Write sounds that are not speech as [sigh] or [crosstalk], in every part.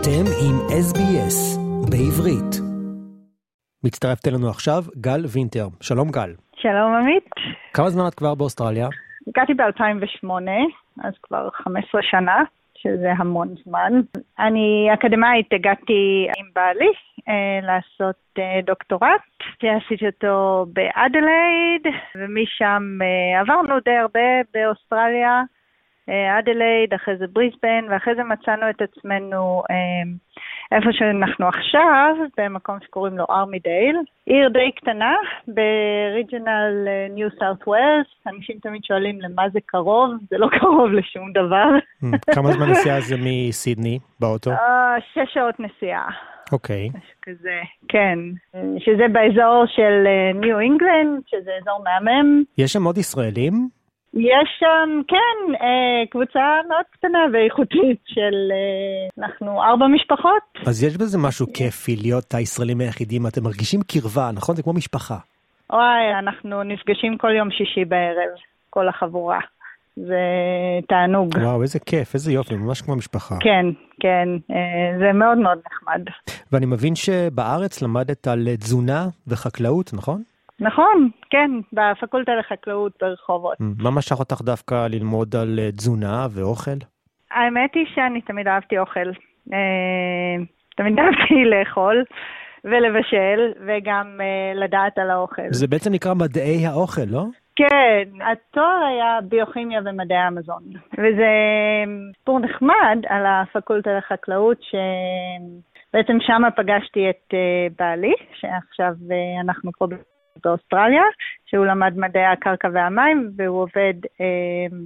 אתם עם SBS בעברית. מצטרפת אלינו עכשיו גל וינטר. שלום גל. שלום עמית. כמה זמן את כבר באוסטרליה? הגעתי ב-2008, אז כבר 15 שנה, שזה המון זמן. אני אקדמאית, הגעתי עם בעלי אה, לעשות אה, דוקטורט, עשיתי אותו באדלייד, ומשם אה, עברנו די הרבה באוסטרליה. אה, אדלייד, אחרי זה בריסבן, ואחרי זה מצאנו את עצמנו אה, איפה שאנחנו עכשיו, במקום שקוראים לו ארמידייל, עיר די קטנה ב-regional ניו סאות' ויילס, אנשים תמיד שואלים למה זה קרוב, זה לא [laughs] קרוב לשום דבר. Hmm, כמה זמן נסיעה זה מסידני באוטו? אה, שש שעות נסיעה. אוקיי. כזה, כן. שזה באזור של ניו אינגלנד, שזה אזור מהמם. יש שם עוד ישראלים? יש שם, כן, אה, קבוצה מאוד קטנה ואיכותית של, אה, אנחנו ארבע משפחות. אז יש בזה משהו כיפי להיות הישראלים היחידים, אתם מרגישים קרבה, נכון? זה כמו משפחה. וואי, אנחנו נפגשים כל יום שישי בערב, כל החבורה. זה תענוג. וואו, איזה כיף, איזה יופי, ממש כמו משפחה. כן, כן, אה, זה מאוד מאוד נחמד. ואני מבין שבארץ למדת על תזונה וחקלאות, נכון? נכון, כן, בפקולטה לחקלאות ברחובות. מה משך אותך דווקא ללמוד על אה, תזונה ואוכל? האמת היא שאני תמיד אהבתי אוכל. אה, תמיד [laughs] אהבתי לאכול ולבשל, וגם אה, לדעת על האוכל. זה בעצם נקרא מדעי האוכל, לא? כן, התואר היה ביוכימיה ומדעי המזון. וזה סיפור נחמד על הפקולטה לחקלאות, שבעצם שם פגשתי את בעלי, שעכשיו אנחנו פה באוסטרליה, שהוא למד מדעי הקרקע והמים, והוא עובד אה,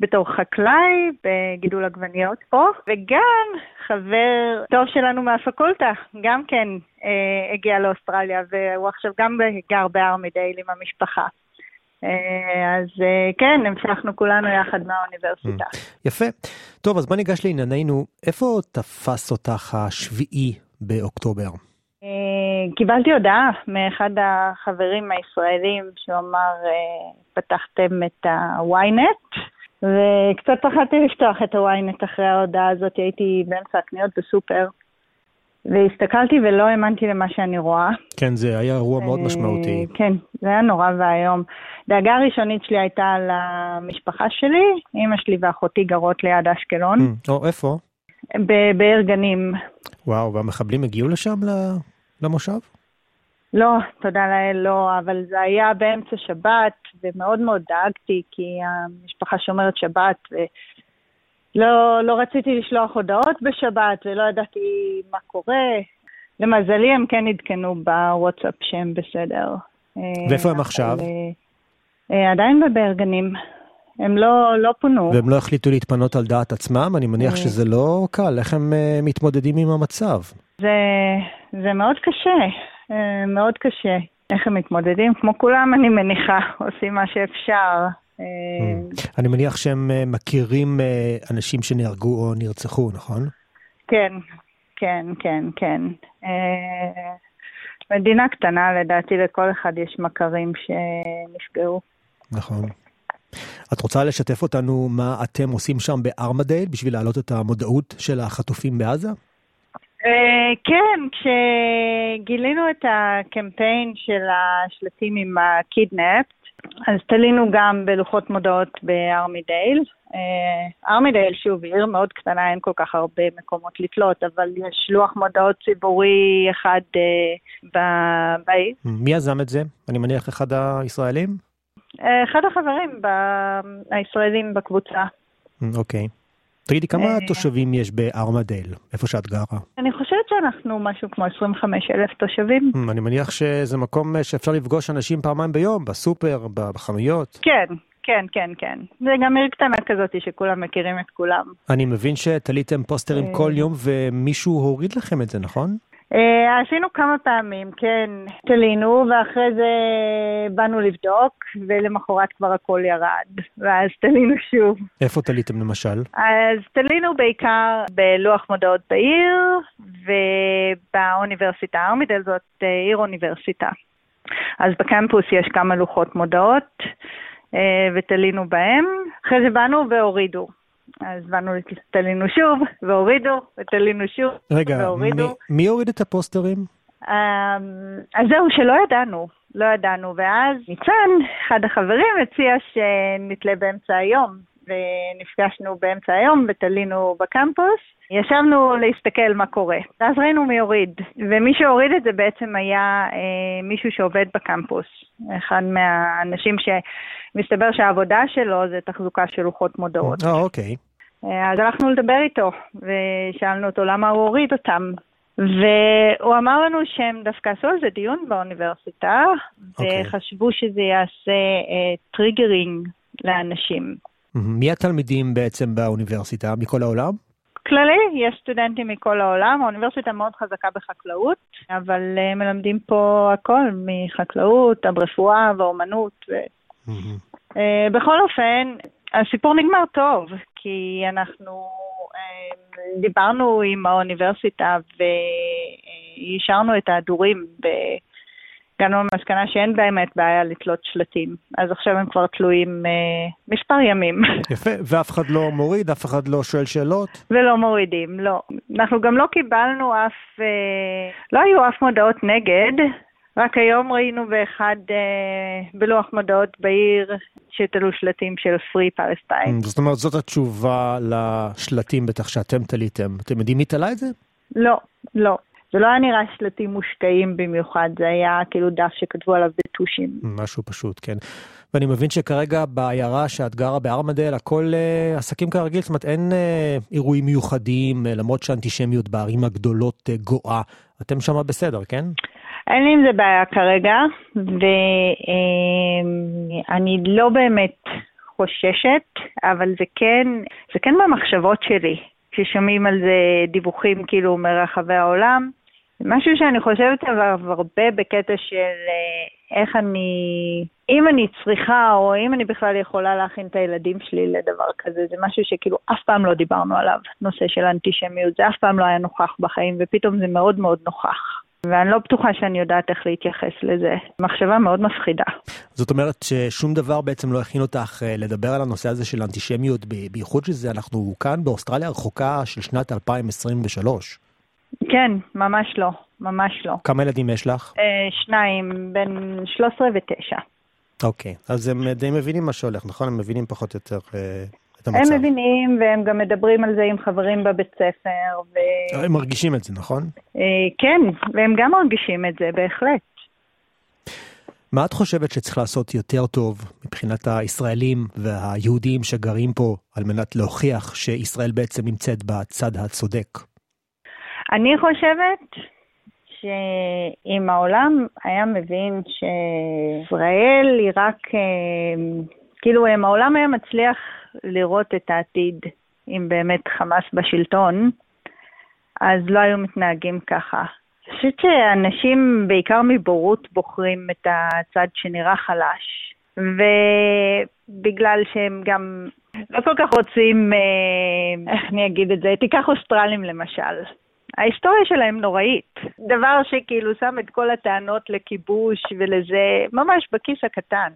בתור חקלאי בגידול עגבניות פה, וגם חבר טוב שלנו מהפקולטה, גם כן אה, הגיע לאוסטרליה, והוא עכשיו גם גר בארמידייל עם המשפחה. אה, אז אה, כן, המשכנו כולנו יחד מהאוניברסיטה. Mm. יפה. טוב, אז בוא ניגש לענייננו. איפה תפס אותך השביעי באוקטובר? אה, קיבלתי הודעה מאחד החברים הישראלים שהוא אמר, אה, פתחתם את ה-ynet, וקצת פחדתי לפתוח את ה-ynet אחרי ההודעה הזאת, הייתי באמצע הקניות בסופר, והסתכלתי ולא האמנתי למה שאני רואה. כן, זה היה אירוע מאוד אה, משמעותי. כן, זה היה נורא ואיום. דאגה הראשונית שלי הייתה על המשפחה שלי, אימא שלי ואחותי גרות ליד אשקלון. או, איפה? בבאר גנים. וואו, והמחבלים הגיעו לשם למושב? לא, תודה לאל, לא, אבל זה היה באמצע שבת, ומאוד מאוד דאגתי, כי המשפחה שומרת שבת, ולא לא רציתי לשלוח הודעות בשבת, ולא ידעתי מה קורה. למזלי, הם כן עדכנו בוואטסאפ שהם בסדר. ואיפה הם עכשיו? אה, עדיין בבארגנים. הם לא, לא פונו. והם לא החליטו להתפנות על דעת עצמם? אני מניח אה. שזה לא קל. איך הם אה, מתמודדים עם המצב? זה, זה מאוד קשה, אה, מאוד קשה. איך הם מתמודדים? כמו כולם, אני מניחה, [laughs] עושים מה שאפשר. אני מניח שהם מכירים אנשים שנהרגו או נרצחו, נכון? כן, כן, כן, כן. מדינה קטנה, לדעתי לכל אחד יש מכרים שנפגעו. נכון. את רוצה לשתף אותנו מה אתם עושים שם בארמדייל בשביל להעלות את המודעות של החטופים בעזה? אה, כן, כשגילינו את הקמפיין של השלטים עם הקידנפט, אז תלינו גם בלוחות מודעות בארמידייל. אה, ארמידייל, שוב, עיר מאוד קטנה, אין כל כך הרבה מקומות לתלות, אבל יש לוח מודעות ציבורי אחד אה, בעיר. מי יזם את זה? אני מניח אחד הישראלים? אחד החברים הישראלים בקבוצה. אוקיי. תגידי, כמה אה, תושבים יש בארמדל, איפה שאת גרה? אני חושבת שאנחנו משהו כמו 25 אלף תושבים. אני מניח שזה מקום שאפשר לפגוש אנשים פעמיים ביום, בסופר, בחנויות. כן, כן, כן, כן. זה גם עיר קטנה כזאת שכולם מכירים את כולם. אני מבין שתליתם פוסטרים אה. כל יום ומישהו הוריד לכם את זה, נכון? Uh, עשינו כמה פעמים, כן, תלינו, ואחרי זה באנו לבדוק, ולמחרת כבר הכל ירד, ואז תלינו שוב. איפה תליתם למשל? אז תלינו בעיקר בלוח מודעות בעיר, ובאוניברסיטה ארמידל זאת אה, עיר אוניברסיטה. אז בקמפוס יש כמה לוחות מודעות, uh, ותלינו בהם. אחרי זה באנו והורידו. אז באנו, תלינו שוב, והורידו, ותלינו שוב, רגע, והורידו. מי, מי הוריד את הפוסטרים? אמ, אז זהו, שלא ידענו, לא ידענו. ואז ניצן, אחד החברים, הציע שנתלה באמצע היום. ונפגשנו באמצע היום ותלינו בקמפוס. ישבנו להסתכל מה קורה. ואז ראינו מי הוריד. ומי שהוריד את זה בעצם היה אה, מישהו שעובד בקמפוס. אחד מהאנשים שמסתבר שהעבודה שלו זה תחזוקה של לוחות מודעות. אה, אוקיי. אה, אז הלכנו לדבר איתו, ושאלנו אותו למה הוא הוריד אותם. והוא אמר לנו שהם דווקא עשו על זה דיון באוניברסיטה, אוקיי. וחשבו שזה יעשה אה, triggering לאנשים. מי התלמידים בעצם באוניברסיטה? מכל העולם? כללי, יש סטודנטים מכל העולם, האוניברסיטה מאוד חזקה בחקלאות, אבל uh, מלמדים פה הכל, מחקלאות עד רפואה ואומנות. ו... Uh, בכל אופן, הסיפור נגמר טוב, כי אנחנו uh, דיברנו עם האוניברסיטה והשארנו את ההדורים ב... הגענו למסקנה שאין באמת בעיה לתלות שלטים. אז עכשיו הם כבר תלויים אה, מספר ימים. [laughs] יפה, ואף אחד לא מוריד, אף אחד לא שואל שאלות? ולא מורידים, לא. אנחנו גם לא קיבלנו אף, אה, לא היו אף מודעות נגד, רק היום ראינו באחד, אה, בלוח מודעות בעיר, שתלו שלטים של Free Palestine. זאת אומרת, זאת התשובה לשלטים בטח שאתם תליתם. אתם יודעים מי תלה את זה? לא, לא. זה לא היה נראה שלטים מושקעים במיוחד, זה היה כאילו דף שכתבו עליו בטושים. משהו פשוט, כן. ואני מבין שכרגע בעיירה שאת גרה בארמדל, הכל uh, עסקים כרגיל, זאת אומרת אין uh, אירועים מיוחדים, uh, למרות שהאנטישמיות בערים הגדולות uh, גואה. אתם שמה בסדר, כן? אין לי עם זה בעיה כרגע, ואני לא באמת חוששת, אבל זה כן, זה כן במחשבות שלי. כששומעים על זה דיווחים כאילו מרחבי העולם. משהו שאני חושבת עליו הרבה בקטע של אה, איך אני, אם אני צריכה או אם אני בכלל יכולה להכין את הילדים שלי לדבר כזה, זה משהו שכאילו אף פעם לא דיברנו עליו, נושא של אנטישמיות, זה אף פעם לא היה נוכח בחיים ופתאום זה מאוד מאוד נוכח. ואני לא בטוחה שאני יודעת איך להתייחס לזה. מחשבה מאוד מפחידה. זאת אומרת ששום דבר בעצם לא הכין אותך אה, לדבר על הנושא הזה של אנטישמיות, בייחוד שזה אנחנו כאן באוסטרליה הרחוקה של שנת 2023. כן, ממש לא, ממש לא. כמה ילדים יש לך? אה, שניים, בין 13 ו-9. אוקיי, אז הם די מבינים מה שהולך, נכון? הם מבינים פחות או יותר אה, המצב. הם מבינים, והם גם מדברים על זה עם חברים בבית ספר. ו... הם מרגישים את זה, נכון? אה, כן, והם גם מרגישים את זה, בהחלט. מה את חושבת שצריך לעשות יותר טוב מבחינת הישראלים והיהודים שגרים פה על מנת להוכיח שישראל בעצם נמצאת בצד הצודק? אני חושבת שאם העולם היה מבין שישראל היא רק, אה, כאילו אם העולם היה מצליח לראות את העתיד, אם באמת חמאס בשלטון, אז לא היו מתנהגים ככה. אני חושבת שאנשים, בעיקר מבורות, בוחרים את הצד שנראה חלש. ובגלל שהם גם לא כל כך רוצים, אה, איך אני אגיד את זה, תיקח אוסטרלים למשל. ההיסטוריה שלהם נוראית. דבר שכאילו שם את כל הטענות לכיבוש ולזה ממש בכיס הקטן.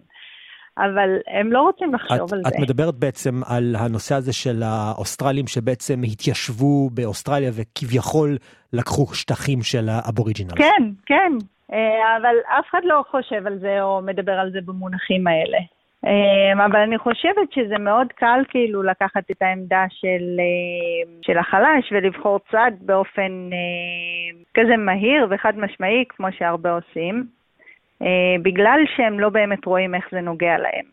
אבל הם לא רוצים לחשוב את, על את זה. את מדברת בעצם על הנושא הזה של האוסטרלים שבעצם התיישבו באוסטרליה וכביכול לקחו שטחים של האבוריג'ינל. כן, כן, אה, אבל אף אחד לא חושב על זה או מדבר על זה במונחים האלה. אה, אבל אני חושבת שזה מאוד קל כאילו לקחת את העמדה של, אה, של החלש ולבחור צד באופן כזה מהיר וחד משמעי, כמו שהרבה עושים. אה, בגלל שהם לא באמת רואים איך זה נוגע להם.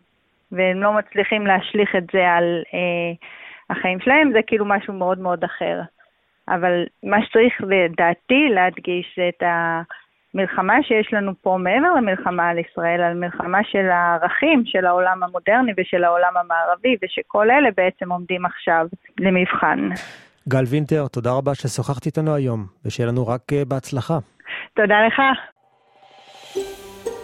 והם לא מצליחים להשליך את זה על אה, החיים שלהם, זה כאילו משהו מאוד מאוד אחר. אבל מה שצריך לדעתי להדגיש זה את המלחמה שיש לנו פה מעבר למלחמה על ישראל, על מלחמה של הערכים של העולם המודרני ושל העולם המערבי, ושכל אלה בעצם עומדים עכשיו למבחן. גל וינטר, תודה רבה ששוחחת איתנו היום, ושיהיה לנו רק אה, בהצלחה. תודה לך.